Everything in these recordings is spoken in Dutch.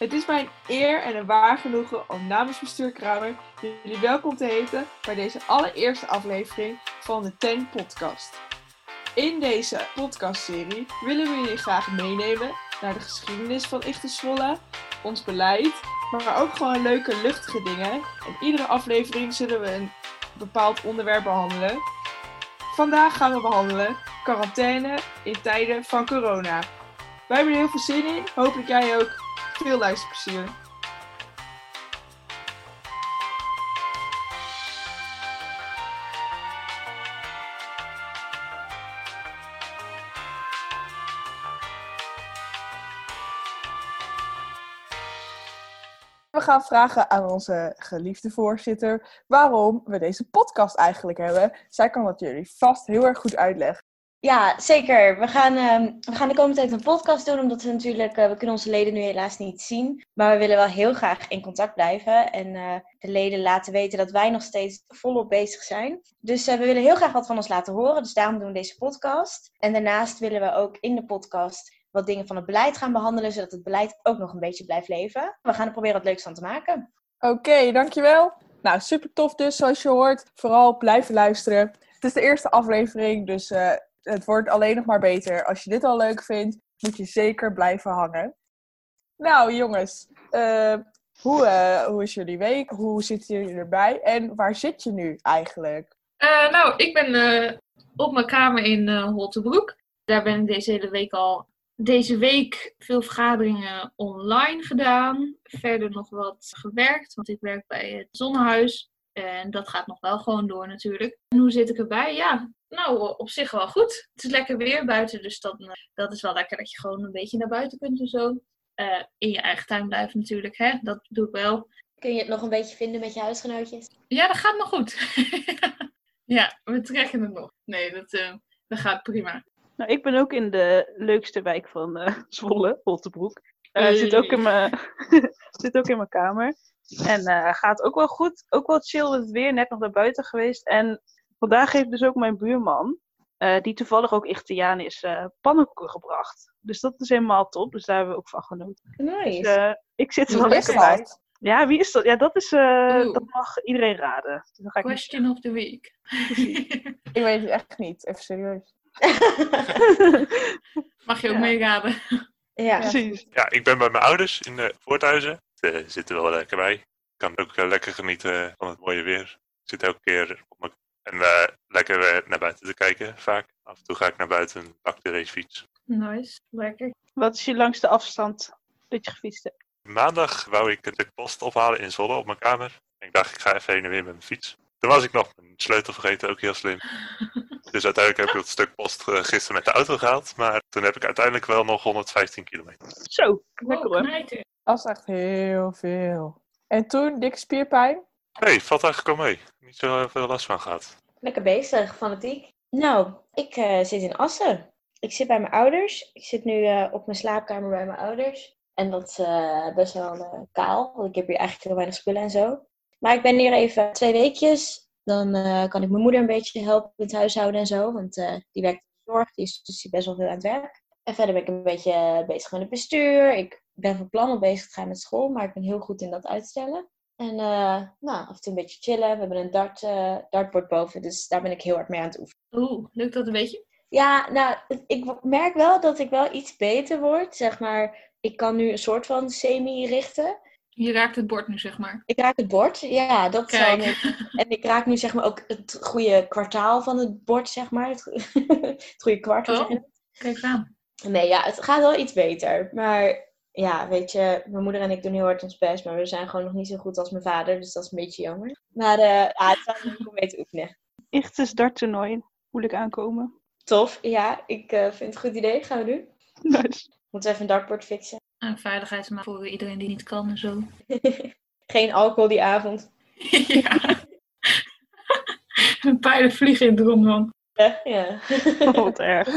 Het is mijn eer en een waar genoegen om namens bestuur Kramer jullie welkom te heten bij deze allereerste aflevering van de TEN podcast. In deze podcastserie willen we jullie graag meenemen naar de geschiedenis van Ichte Zwolle, ons beleid, maar ook gewoon leuke luchtige dingen. En iedere aflevering zullen we een bepaald onderwerp behandelen. Vandaag gaan we behandelen quarantaine in tijden van corona. Wij hebben heel veel zin in. Hopelijk jij ook. Veel luisterplezier. We gaan vragen aan onze geliefde voorzitter waarom we deze podcast eigenlijk hebben. Zij kan dat jullie vast heel erg goed uitleggen. Ja, zeker. We gaan, ehm, we gaan de komende tijd een podcast doen, omdat we natuurlijk, eh, we kunnen onze leden nu helaas niet zien. Maar we willen wel heel graag in contact blijven en eh, de leden laten weten dat wij nog steeds volop bezig zijn. Dus eh, we willen heel graag wat van ons laten horen, dus daarom doen we deze podcast. En daarnaast willen we ook in de podcast wat dingen van het beleid gaan behandelen, zodat het beleid ook nog een beetje blijft leven. We gaan er proberen wat leuks van te maken. Oké, dankjewel. Nou, super tof dus, zoals je hoort. Vooral blijven luisteren. Het is de eerste aflevering, dus het wordt alleen nog maar beter. Als je dit al leuk vindt, moet je zeker blijven hangen. Nou, jongens, uh, hoe, uh, hoe is jullie week? Hoe zitten jullie erbij? En waar zit je nu eigenlijk? nou, ik ben op mijn kamer in Holtebroek. Daar ben ik deze hele week al deze week veel vergaderingen online gedaan. Verder nog wat gewerkt, want ik werk bij het zonnehuis. En dat gaat nog wel gewoon door natuurlijk. En hoe zit ik erbij? Ja, nou, op zich wel goed. Het is lekker weer buiten, dus dat, dat is wel lekker dat je gewoon een beetje naar buiten kunt en zo. Uh, in je eigen tuin blijven natuurlijk, hè? dat doe ik wel. Kun je het nog een beetje vinden met je huisgenootjes? Ja, dat gaat nog goed. ja, we trekken het nog. Nee, dat, uh, dat gaat prima. Nou, ik ben ook in de leukste wijk van uh, Zwolle, Holtebroek. Uh, hey. zit, ook in mijn, zit ook in mijn kamer. En uh, gaat ook wel goed. Ook wel chill met het weer. Net nog naar buiten geweest. En vandaag heeft dus ook mijn buurman, uh, die toevallig ook Ichtiaan is, uh, pannenkoeken gebracht. Dus dat is helemaal top. Dus daar hebben we ook van genoten. Nice. Dus, ik zit er wel lekker bij. Ja, wie is dat? Ja, dat, is, dat mag iedereen raden. Dus dan ga ik Question niet... of the week. ik weet het echt niet. Even serieus. Mag je ook ja. meeraden. Ja. precies. Ja, ik ben bij mijn ouders in de Voorthuizen. Ze zitten er wel lekker bij. Ik kan ook uh, lekker genieten van het mooie weer. Ik zit elke keer op mijn... En uh, lekker uh, naar buiten te kijken, vaak. Af en toe ga ik naar buiten en pak de racefiets. Nice, lekker. Wat is je langste afstand dat je gefietst hebt? Maandag wou ik de post ophalen in Zwolle op mijn kamer. En ik dacht, ik ga even heen en weer met mijn fiets. Toen was ik nog mijn sleutel vergeten, ook heel slim. Dus uiteindelijk heb ik dat stuk post uh, gisteren met de auto gehaald. Maar toen heb ik uiteindelijk wel nog 115 kilometer. Zo, lekker hoor. Oh, dat is echt heel veel. En toen, dikke spierpijn? Nee, valt eigenlijk al mee. Niet zo veel last van gehad. Lekker bezig, fanatiek. Nou, ik uh, zit in Assen. Ik zit bij mijn ouders. Ik zit nu uh, op mijn slaapkamer bij mijn ouders. En dat is uh, best wel kaal, want ik heb hier eigenlijk heel weinig spullen en zo. Maar ik ben hier even twee weekjes. Dan uh, kan ik mijn moeder een beetje helpen met het huishouden en zo. Want uh, die werkt in de zorg, die is dus best wel veel aan het werk. En verder ben ik een beetje bezig met het bestuur. Ik ben van plan om bezig te gaan met school, maar ik ben heel goed in dat uitstellen. En uh, nou, af en toe een beetje chillen. We hebben een dart, dartboard boven, dus daar ben ik heel hard mee aan het oefenen. Oeh, lukt dat een beetje? Ja, nou, ik merk wel dat ik wel iets beter word. Zeg maar, ik kan nu een soort van semi-richten. Je raakt het bord nu, zeg maar. Ik raak het bord, ja. Dat Kijk. En ik raak nu zeg maar ook het goede kwartaal van het bord, zeg maar. Het, het goede kwart. Oh, kijk aan. Nee, ja, het gaat wel iets beter. Maar ja, weet je, mijn moeder en ik doen heel hard ons best. Maar we zijn gewoon nog niet zo goed als mijn vader. Dus dat is een beetje jammer. Maar uh, ja, het is leuk om mee te oefenen. Ichtes darttoernooi. Moeilijk aankomen. Tof, ja. Ik uh, vind het een goed idee. Gaan we doen. Nice. Moeten we even een dartboard fixen. En veiligheidsmaat voor iedereen die niet kan en zo. Geen alcohol die avond. ja. Een pijlen vliegen in het rond, man. Ja. ja. Oh, wat erg.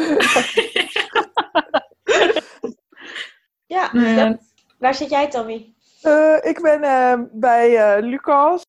ja, nee. waar zit jij, Tommy? Uh, ik ben uh, bij uh, Lucas,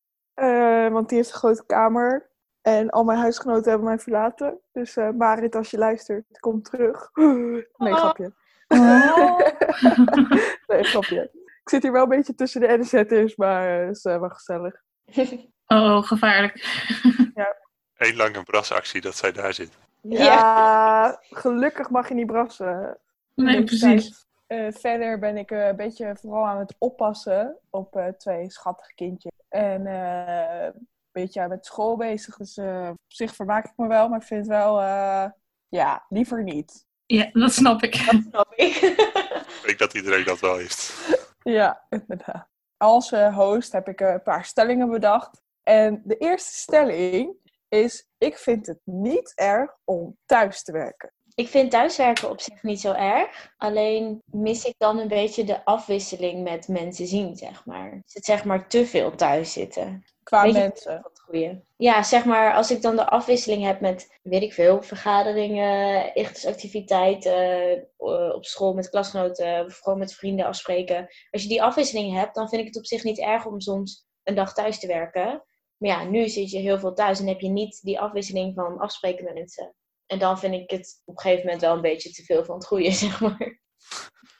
want die heeft een grote kamer. En al mijn huisgenoten hebben mij verlaten. Dus Marit, als je luistert, kom terug. nee, Oh. grapje. Oh. nee, grapje. Ik zit hier wel een beetje tussen de NZ'ers, maar het is uh, wel gezellig. Oh, gevaarlijk. Eén lange brasactie dat zij daar zit. Ja, gelukkig mag je niet brassen. Nee, precies. Eh, verder ben ik eh, een beetje vooral aan het oppassen op eh, twee schattige kindjes. En eh, een beetje met school bezig. Dus eh, op zich vermaak ik me wel, maar ik vind het wel, eh, ja, liever niet. Ja, dat snap ik. Snap ik. Ik denk dat iedereen dat wel heeft. Ja, inderdaad. Als eh, host heb ik eh, een paar stellingen bedacht. En de eerste stelling is: ik vind het niet erg om thuis te werken. Ik vind thuiswerken op zich niet zo erg. Alleen mis ik dan een beetje de afwisseling met mensen zien, zeg maar. Is het zeg maar te veel thuis zitten? Qua mensen. Goeie. Ja, zeg maar, als ik dan de afwisseling heb met, weet ik veel, vergaderingen, activiteiten, eh, op school met klasgenoten, gewoon met vrienden afspreken. Als je die afwisseling hebt, dan vind ik het op zich niet erg om soms een dag thuis te werken. Maar ja, nu zit je heel veel thuis en heb je niet die afwisseling van afspreken met mensen. En dan vind ik het op een gegeven moment wel een beetje te veel van het goede, zeg maar.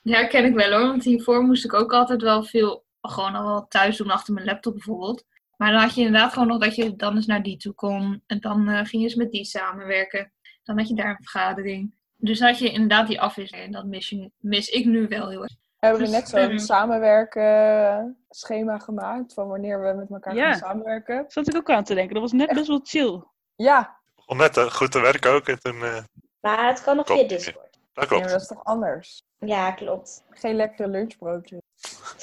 Ja, ken ik wel hoor. Want hiervoor moest ik ook altijd wel veel gewoon al thuis doen achter mijn laptop bijvoorbeeld. Maar dan had je inderdaad gewoon nog dat je dan eens naar die toe kon. En dan eh, ging je eens met die samenwerken. Dan had je daar een vergadering. Dus dan had je inderdaad die afwisseling. En dat mis, je, mis ik nu wel heel erg. Hebben we Dus, net zo'n ehm, samenwerken schema gemaakt van wanneer we met elkaar Ja. gaan samenwerken? Zat ik ook aan te denken. Dat was net best wel chill. Ja, Om net eh, goed te werken ook. En toen, eh, Maar het kan nog via Discord. dat klopt. dat is toch anders? Ja, klopt. Geen lekkere lunchbroodje.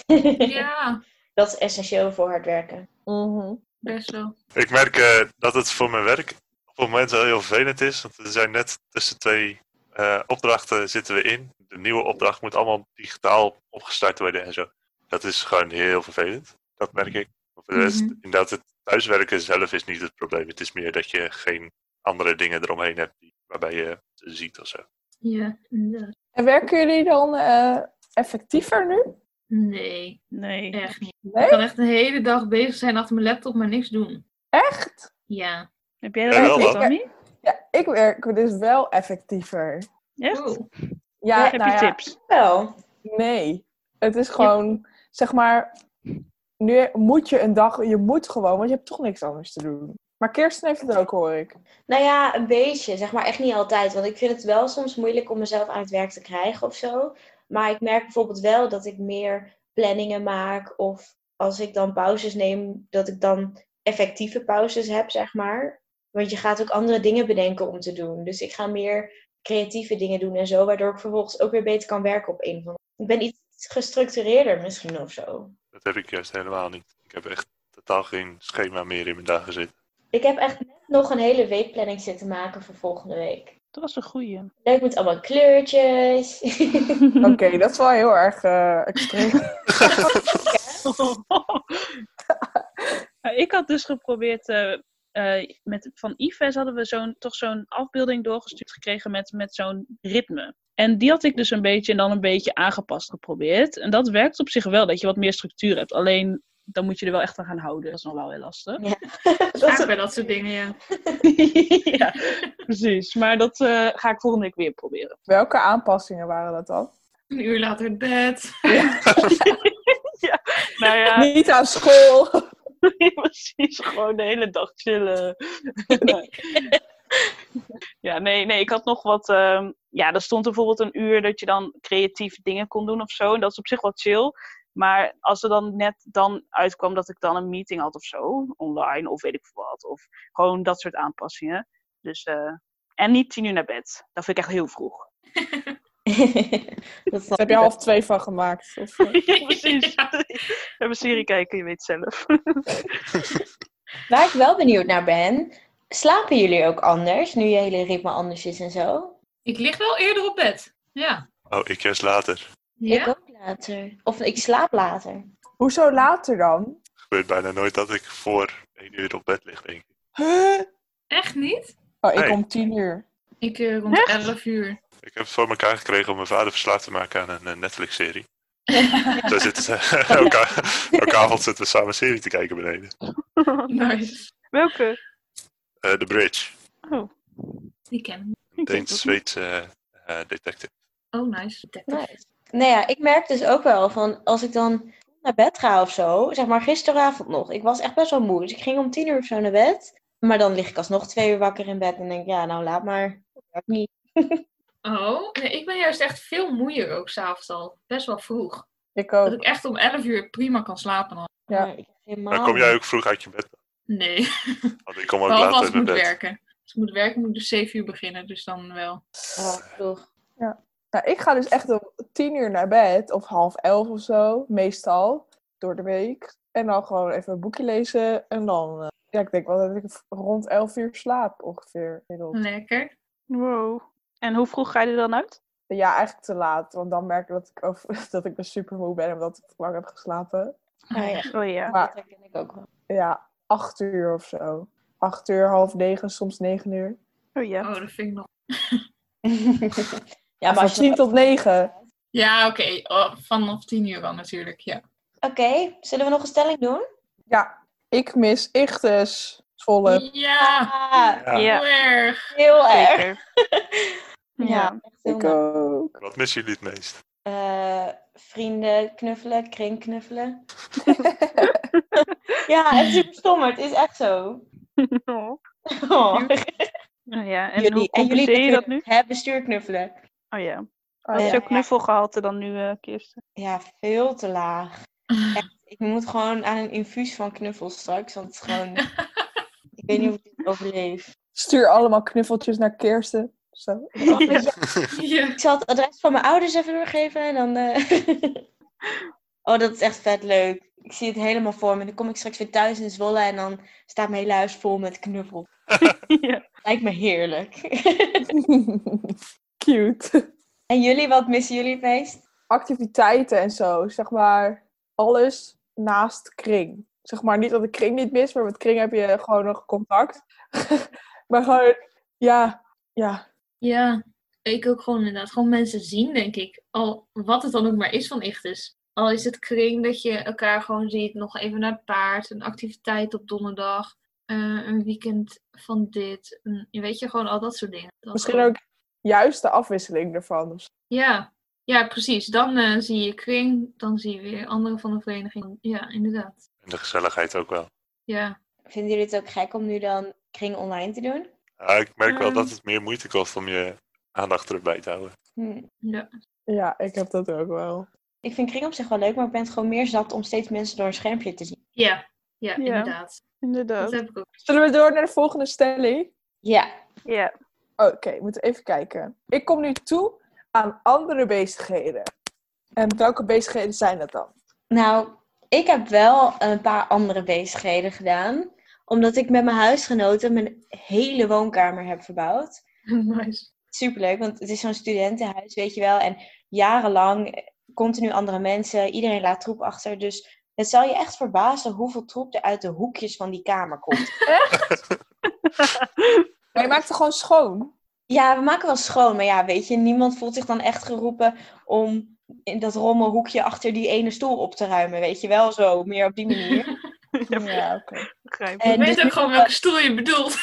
Ja, Dat is essentieel voor hard werken. Mhm. best wel. Ik merk eh, dat het voor mijn werk op het moment wel heel vervelend is. Want we zijn net tussen twee eh, opdrachten zitten we in. De nieuwe opdracht moet allemaal digitaal opgestart worden en zo. Dat is gewoon heel vervelend. Dat merk ik. Voor de rest, Mhm. inderdaad, het thuiswerken zelf is niet het probleem. Het is meer dat je geen andere dingen eromheen hebt die, waarbij je ziet of zo. Ja, inderdaad. En werken jullie dan eh, effectiever nu? Nee, Nee. echt niet. Nee? Ik kan echt de hele dag bezig zijn achter mijn laptop, maar niks doen. Echt? Ja. Heb jij dat Ja, ook, wel, Tammy? Ja, ik werk dus wel effectiever. Echt? Oh. Ja, Heb nou je ja, tips? Wel. nee. Het is gewoon, zeg maar, nu moet je een dag, je moet gewoon, want je hebt toch niks anders te doen. Maar Kirsten heeft het ook, hoor ik. Nou ja, een beetje. Zeg maar echt niet altijd. Want ik vind het wel soms moeilijk om mezelf aan het werk te krijgen of zo. Maar ik merk bijvoorbeeld wel dat ik meer planningen maak. Of als ik dan pauzes neem, dat ik dan effectieve pauzes heb, zeg maar. Want je gaat ook andere dingen bedenken om te doen. Dus ik ga meer creatieve dingen doen en zo. Waardoor ik vervolgens ook weer beter kan werken op een of andere Ik ben iets gestructureerder misschien of zo. Dat heb ik juist helemaal niet. Ik heb echt totaal geen schema meer in mijn dagen zitten. Ik heb echt net nog een hele weekplanning zitten maken voor volgende week. Dat was een goeie. Leuk met allemaal kleurtjes. Oké, dat is wel heel erg eh, extreem. Ik had dus geprobeerd, eh, eh, met, van Yves hadden we zo'n, toch zo'n afbeelding doorgestuurd gekregen met, met zo'n ritme. En die had ik dus een beetje en dan een beetje aangepast geprobeerd. En dat werkt op zich wel, dat je wat meer structuur hebt. Alleen, dan moet je er wel echt aan gaan houden. Dat is nog wel heel lastig. Dat is Vaak bij dat soort dingen, ja. ja, precies. Maar dat eh, ga ik volgende week weer proberen. Welke aanpassingen waren dat dan? Een uur later het bed. Nou ja, Niet aan school. precies. Gewoon de hele dag chillen. ja, nee, nee, ik had nog wat. ehm, ja, er stond bijvoorbeeld een uur dat je dan creatief dingen kon doen of zo. En dat is op zich wel chill. Maar als er dan net dan uitkwam dat ik dan een meeting had of zo, online of weet ik veel wat. Of gewoon dat soort aanpassingen. Dus, eh, en niet tien uur naar bed. Dat vind ik echt heel vroeg. dat Daar heb je half twee van gemaakt. Of, eh, ja, precies. Even een serie kijken, je weet zelf. Waar ik wel benieuwd naar ben, slapen jullie ook anders, nu je hele ritme anders is en zo? Ik lig wel eerder op bed. Ja. Oh, ik juist later. Ik Ja? ook later. Of ik slaap later. Hoezo later dan? gebeurt bijna nooit dat ik voor één uur op bed lig, denk ik. Huh? Echt niet? Oh, ik Nee. om tien uur. Ik eh, rond Echt? 11 uur. Ik heb het voor elkaar gekregen om mijn vader verslaafd te maken aan een eh, Netflix-serie. Zo zitten ze, elke, elke avond zitten we samen een serie te kijken beneden. Nice. Welke? Eh The Bridge, Die ken ik. een het eh, detective. Oh, nice. Nice. Nou ja, ik merk dus ook wel van als ik dan naar bed ga of zo, zeg maar gisteravond nog, ik was echt best wel moe. Dus ik ging om tien uur of zo naar bed. Maar dan lig ik alsnog twee uur wakker in bed en denk ik, ja, nou laat maar. Dat werkt niet. Oh, nee, ik ben juist echt veel moeier ook s'avonds al. Best wel vroeg. Ik Dat ik echt om 11 uur prima kan slapen dan. Ja. Maar ik helemaal Dan kom jij ook vroeg uit je bed. Nee, Want ik kom ook laat als uit ik mijn moet bed. werken. Als ik moet werken moet ik dus 7 uur beginnen, dus dan wel. Oh, vroeg. Nou, ik ga dus echt om tien uur naar bed, of half elf of zo, meestal, door de week. En dan gewoon even een boekje lezen. En dan, eh, ja, ik denk wel dat ik rond elf uur slaap, ongeveer. Lekker. Wow. En hoe vroeg ga je er dan uit? Ja, eigenlijk te laat, want dan merk ik dat ik, over, dat ik dus super moe ben, omdat ik te lang heb geslapen. Ah, ja, Oh ja. Maar dat herken ik ook wel. ja, acht uur of zo. Acht uur, half negen, soms negen uur. Oh ja. Oh, dat vind ik nog. ja, maar van als je... tien tot negen. Ja, oké. Oh, vanaf 10 uur dan natuurlijk, ja. Oké, zullen we nog een stelling doen? Ja, ik mis Ichtes. Volle. Ja, Ja. Ja. heel erg. heel erg. Ja, Ja. echt heel Ik ook. Wat missen jullie het meest? Eh, vrienden knuffelen, kring knuffelen. ja, echt super stom, het is echt zo. Oh. Oh. Ja. En jullie, hoe en jullie je dat nu? hè, bestuur knuffelen. Oh ja. Oh, Wat is ja. jouw knuffelgehalte dan nu, eh Kirsten? Ja, veel te laag. Echt, ik moet gewoon aan een infuus van knuffels straks, want het is gewoon... ik weet niet of ik dit overleef. Stuur allemaal knuffeltjes naar Kirsten. Zo. Ja. Ja. Ik zal het adres van mijn ouders even doorgeven en dan... eh, oh, dat is echt vet leuk. Ik zie het helemaal voor me. Dan kom ik straks weer thuis in Zwolle en dan staat mijn hele huis vol met knuffels. ja. Lijkt me heerlijk. Cute. en jullie, wat missen jullie het meest? Activiteiten en zo. Zeg maar alles naast kring. Zeg maar niet dat ik kring niet mis, maar met kring heb je gewoon nog contact. maar gewoon, ja, ja. Ja, ik ook gewoon inderdaad. Gewoon mensen zien, denk ik. Al wat het dan ook maar is van Ichtes. Al is het kring dat je elkaar gewoon ziet. Nog even naar het paard. Een activiteit op donderdag. eh, een weekend van dit. Een, je weet je, gewoon al dat soort dingen. Dat Misschien ook juist de afwisseling ervan. Ja, ja precies. Dan eh, zie je kring. Dan zie je weer anderen van de vereniging. Ja, inderdaad. En de gezelligheid ook wel. Ja. Vinden jullie het ook gek om nu dan kring online te doen? Ja, ik merk wel Ehm. dat het meer moeite kost om je aandacht erbij te houden. Hm. ja. Ja, ik heb dat ook wel. Ik vind kring op zich wel leuk, maar ik ben het gewoon meer zat om steeds mensen door een schermpje te zien. Ja, ja, Ja. inderdaad. Dat Inderdaad. heb ik ook. Zullen we door naar de volgende stelling? Ja. Ja. Oké, we moeten even kijken. Ik kom nu toe aan andere bezigheden. En welke bezigheden zijn dat dan? Nou, ik heb wel een paar andere bezigheden gedaan. Omdat ik met mijn huisgenoten mijn hele woonkamer heb verbouwd. nice. Superleuk, want het is zo'n studentenhuis, weet je wel. En jarenlang, continu andere mensen, iedereen laat troep achter. Dus het zal je echt verbazen hoeveel troep er uit de hoekjes van die kamer komt. Maar je maakt het gewoon schoon. Ja, we maken wel schoon, maar ja, weet je, niemand voelt zich dan echt geroepen om in dat rommelhoekje achter die ene stoel op te ruimen, weet je wel, zo, meer op die manier. Ja, oké. En Je weet dus ook gewoon welke stoel je bedoelt.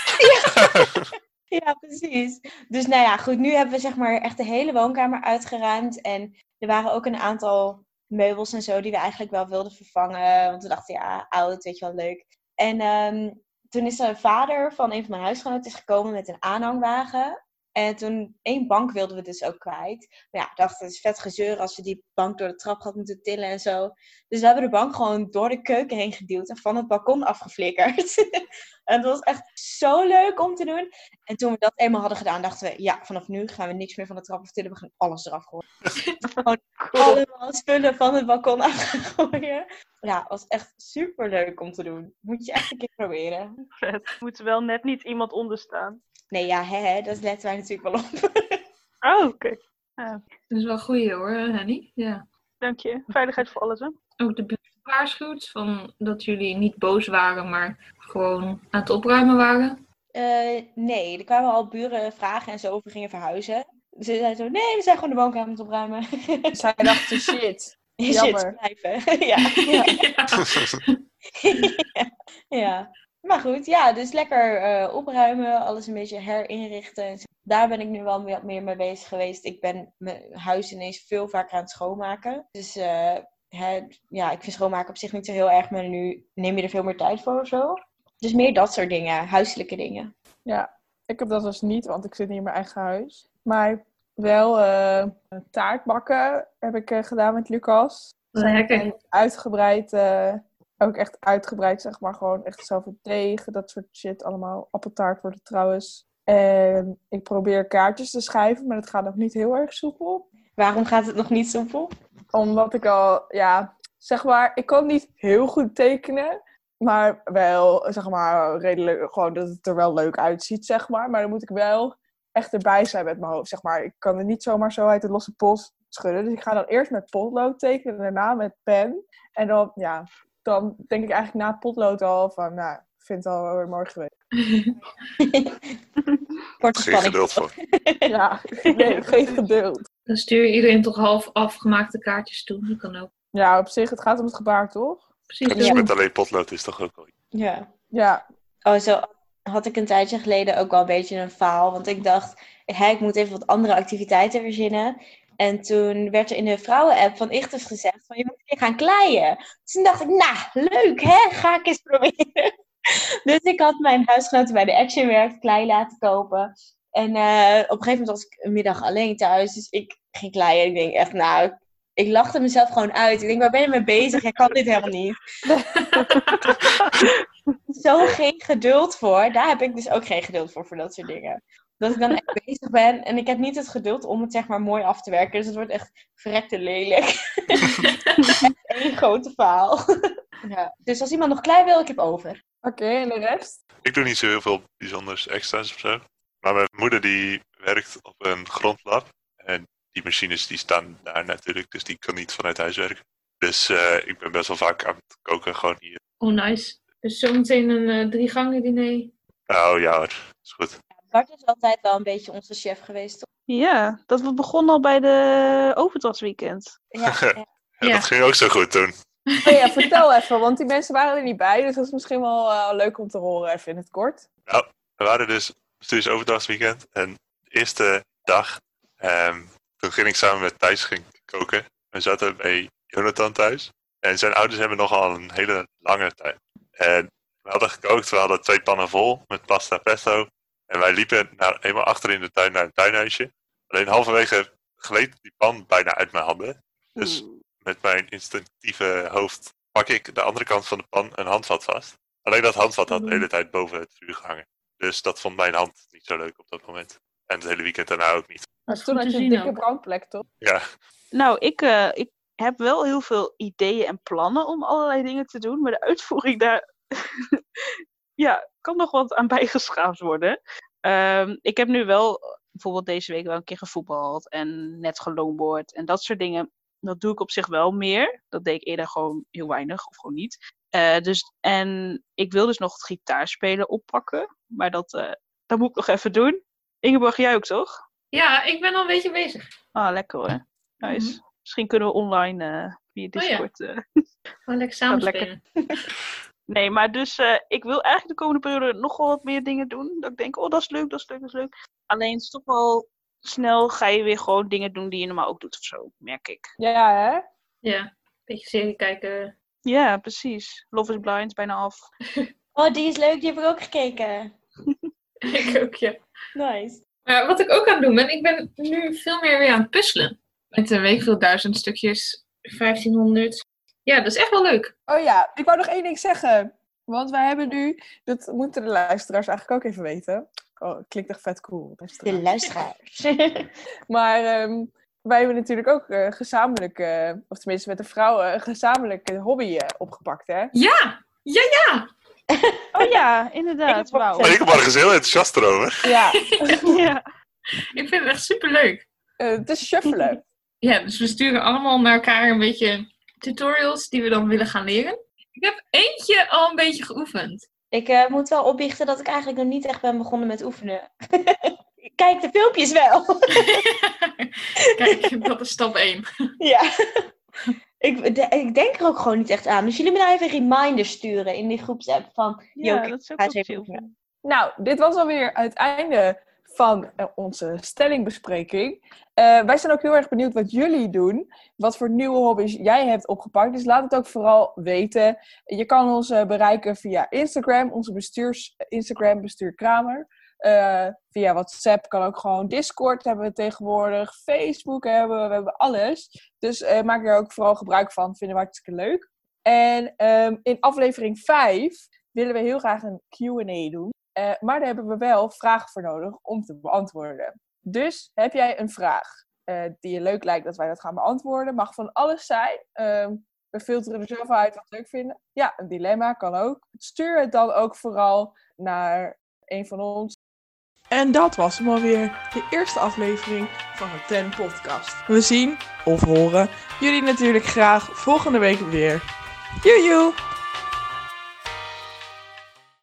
Ja, precies. Dus nou ja, goed, nu hebben we zeg maar echt de hele woonkamer uitgeruimd en er waren ook een aantal meubels en zo die we eigenlijk wel wilden vervangen, want we dachten, ja, oud, weet je wel, leuk. En ehm, toen is een vader van een van mijn huisgenoten is gekomen met een aanhangwagen. En toen één bank wilden we dus ook kwijt. Maar ja, dacht, het is vet gezeur als we die bank door de trap hadden moeten tillen en zo. Dus we hebben de bank gewoon door de keuken heen geduwd en van het balkon afgeflikkerd. en dat was echt zo leuk om te doen. En toen we dat eenmaal hadden gedaan, dachten we, ja, vanaf nu gaan we niks meer van de trap aftillen. We gaan alles eraf gooien. gewoon allemaal spullen van het balkon afgooien. Ja, het was echt super leuk om te doen. Moet je echt een keer proberen. Vet. Moet er wel net niet iemand onder staan. Nee, ja, hè, hè, dat letten wij natuurlijk wel op. Oh, oké. Dat is wel goed hoor, Henny. Ja. Dank je. Veiligheid voor alles, hè? Ook de buurt waarschuwt van dat jullie niet boos waren, maar gewoon aan het opruimen waren. Eh, nee, er kwamen al buren vragen en zo we gingen verhuizen. Ze zeiden zo, nee, we zijn gewoon de woonkamer aan het opruimen. Zij dachten, shit. Jammer. blijven. ja. ja. Maar goed, ja, dus lekker eh, opruimen, alles een beetje herinrichten. Daar ben ik nu wel wat meer mee bezig geweest. Ik ben mijn huis ineens veel vaker aan het schoonmaken. Dus eh, hè, ja, ik vind schoonmaken op zich niet zo heel erg, maar nu neem je er veel meer tijd voor of zo. Dus meer dat soort dingen, huiselijke dingen. Ja, ik heb dat dus niet, want ik zit niet in mijn eigen huis. Maar wel eh, een taart bakken heb ik eh, gedaan met Lucas. Lekker. En uitgebreid, eh, ook echt uitgebreid zeg maar, gewoon echt zelf een deeg, dat soort shit allemaal. Appeltaart wordt het trouwens. En ik probeer kaartjes te schrijven, maar het gaat nog niet heel erg soepel. Waarom gaat het nog niet soepel? Omdat ik al, ja, zeg maar, ik kan niet heel goed tekenen. Maar wel, zeg maar, redelijk, gewoon dat het er wel leuk uitziet, zeg maar. Maar dan moet ik wel echt erbij zijn met mijn hoofd, zeg maar. Ik kan er niet zomaar zo uit de losse pols schudden. Dus ik ga dan eerst met potlood tekenen en daarna met pen. En dan, ja, dan denk ik eigenlijk na het potlood al van, nou, ik vind het al weer mooi geweest. Korte Geen spanning. geduld voor. Ja, nee, geen geduld. Dan stuur je iedereen toch half afgemaakte kaartjes toe. Dat kan ook. Ja, op zich, het gaat om het gebaar, toch? Precies. Dus Ja. met alleen potlood is toch ook wel Ja. Ja, Oh, zo had ik een tijdje geleden ook wel een beetje een faal. Want ik dacht, hè, ik moet even wat andere activiteiten verzinnen. En toen werd er in de vrouwen-app van Ichtus gezegd van je moet weer gaan kleien. Dus toen dacht ik, nou, leuk hè, ga ik eens proberen. Dus ik had mijn huisgenoten bij de Action Werkt klei laten kopen. En eh, op een gegeven moment was ik een middag alleen thuis. Dus ik ging kleien. Ik denk echt, nou, ik lachte mezelf gewoon uit. Ik denk, waar ben je mee bezig? Jij kan dit helemaal niet. Zo geen geduld voor. Daar heb ik dus ook geen geduld voor, voor dat soort dingen. Dat ik dan echt bezig ben en ik heb niet het geduld om het zeg maar mooi af te werken. Dus het wordt echt verrekte lelijk. echt één grote faal. ja. Dus als iemand nog klein wil, ik heb over. oké, en de rest? Ik doe niet zo heel veel bijzonders extra's of zo. Maar mijn moeder die werkt op een grondlab. En die machines die staan daar natuurlijk, dus die kan niet vanuit huis werken. Dus eh, ik ben best wel vaak aan het koken gewoon hier. Oh, nice. Dus zometeen een eh, drie gangen diner. Oh ja hoor, is goed. Bart is altijd wel een beetje onze chef geweest. toch? Ja, dat begon al bij de overdrachtsweekend. Ja, ja. Dat ging ook zo goed toen. Oh ja, vertel even, want die mensen waren er niet bij. Dus dat is misschien wel eh, leuk om te horen, even in het kort. We waren dus studies overdagsweekend. En de eerste dag, ehm, toen ging ik samen met Thijs ging koken. We zaten bij Jonathan thuis. En zijn ouders hebben nogal een hele lange tijd. En we hadden gekookt, we hadden twee pannen vol met pasta pesto. En wij liepen naar, eenmaal achter in de tuin naar een tuinhuisje. Alleen halverwege gleed die pan bijna uit mijn handen. Dus met mijn instinctieve hoofd pak ik de andere kant van de pan een handvat vast. Alleen dat handvat had de hele tijd boven het vuur gehangen. Dus dat vond mijn hand niet zo leuk op dat moment. En het hele weekend daarna ook niet. Maar is toen had je een dikke brandplek, toch? Ja, Nou, ik, eh, ik heb wel heel veel ideeën en plannen om allerlei dingen te doen, maar de uitvoering daar ja, kan nog wat aan bijgeschaafd worden. Ehm, ik heb nu wel bijvoorbeeld deze week wel een keer gevoetbald en net geloonboord en dat soort dingen. Dat doe ik op zich wel meer. Dat deed ik eerder gewoon heel weinig of gewoon niet. Eh, dus, en ik wil dus nog het gitaarspelen oppakken, maar dat, eh, dat moet ik nog even doen. Ingeborg, jij ook toch? Ja, ik ben al een beetje bezig. Ah, lekker hoor. Nice. Misschien kunnen we online eh, via Oh ja. Discord. eh, Gewoon lekker samen lekker. spelen. Nee, maar dus eh, ik wil eigenlijk de komende periode nog wel wat meer dingen doen. Dat ik denk, oh, dat is leuk, dat is leuk, dat is leuk. Alleen het is toch wel snel ga je weer gewoon dingen doen die je normaal ook doet of zo, merk ik. Ja, hè? Ja, beetje serie kijken. Ja, precies. Love is Blind, bijna af. Oh, die is leuk, die heb ik ook gekeken. ik ook, ja. Nice. Maar wat ik ook aan het doen ben, ik ben nu veel meer weer aan het puzzelen. Met een week veel duizend stukjes, 1500. Ja, dat is echt wel leuk. Oh ja, ik wou nog één ding zeggen. Want wij hebben nu, dat moeten de luisteraars eigenlijk ook even weten. Oh, klinkt echt vet cool. De luisteraars. luisteraars. Maar ehm, wij hebben natuurlijk ook eh, gezamenlijk, eh, of tenminste met de vrouwen, een gezamenlijke hobby eh, opgepakt, hè? Ja! Ja, ja! Oh ja, inderdaad. Ik Wauw. ik was er heel enthousiast erover. Ja, Ja. Ik vind het echt super leuk. eh, het is shuffelen. Ja, dus we sturen allemaal naar elkaar een beetje tutorials die we dan willen gaan leren. Ik heb eentje al een beetje geoefend. Ik eh, moet wel opbiechten dat ik eigenlijk nog niet echt ben begonnen met oefenen. ik kijk de filmpjes wel. Kijk, dat is stap 1. ja. Ik, de- ik denk er ook gewoon niet echt aan. Dus jullie me nou even reminders sturen in die groepsapp van... Ja, dat is ook ga eens even. Nou, dit was alweer het einde van eh, onze stellingbespreking. Eh, wij zijn ook heel erg benieuwd wat jullie doen. Wat voor nieuwe hobby's jij hebt opgepakt. Dus laat het ook vooral weten. Je kan ons eh, bereiken via Instagram, onze bestuurs Instagram, bestuur Kramer. Eh, via WhatsApp kan ook gewoon Discord hebben we tegenwoordig. Facebook hebben we, we hebben alles. Dus eh, maak er ook vooral gebruik van. Vinden we hartstikke leuk. En ehm, in aflevering 5 willen we heel graag een Q&A doen. Eh, maar daar hebben we wel vragen voor nodig om te beantwoorden. Dus heb jij een vraag die je leuk lijkt dat wij dat gaan beantwoorden? Mag van alles zijn. Ehm, we filteren er zelf uit wat we leuk vinden. Ja, een dilemma kan ook. Stuur het dan ook vooral naar een van ons. En dat was hem alweer, de eerste aflevering van de Ten Podcast. We zien, of horen, jullie natuurlijk graag volgende week weer. Joejoe!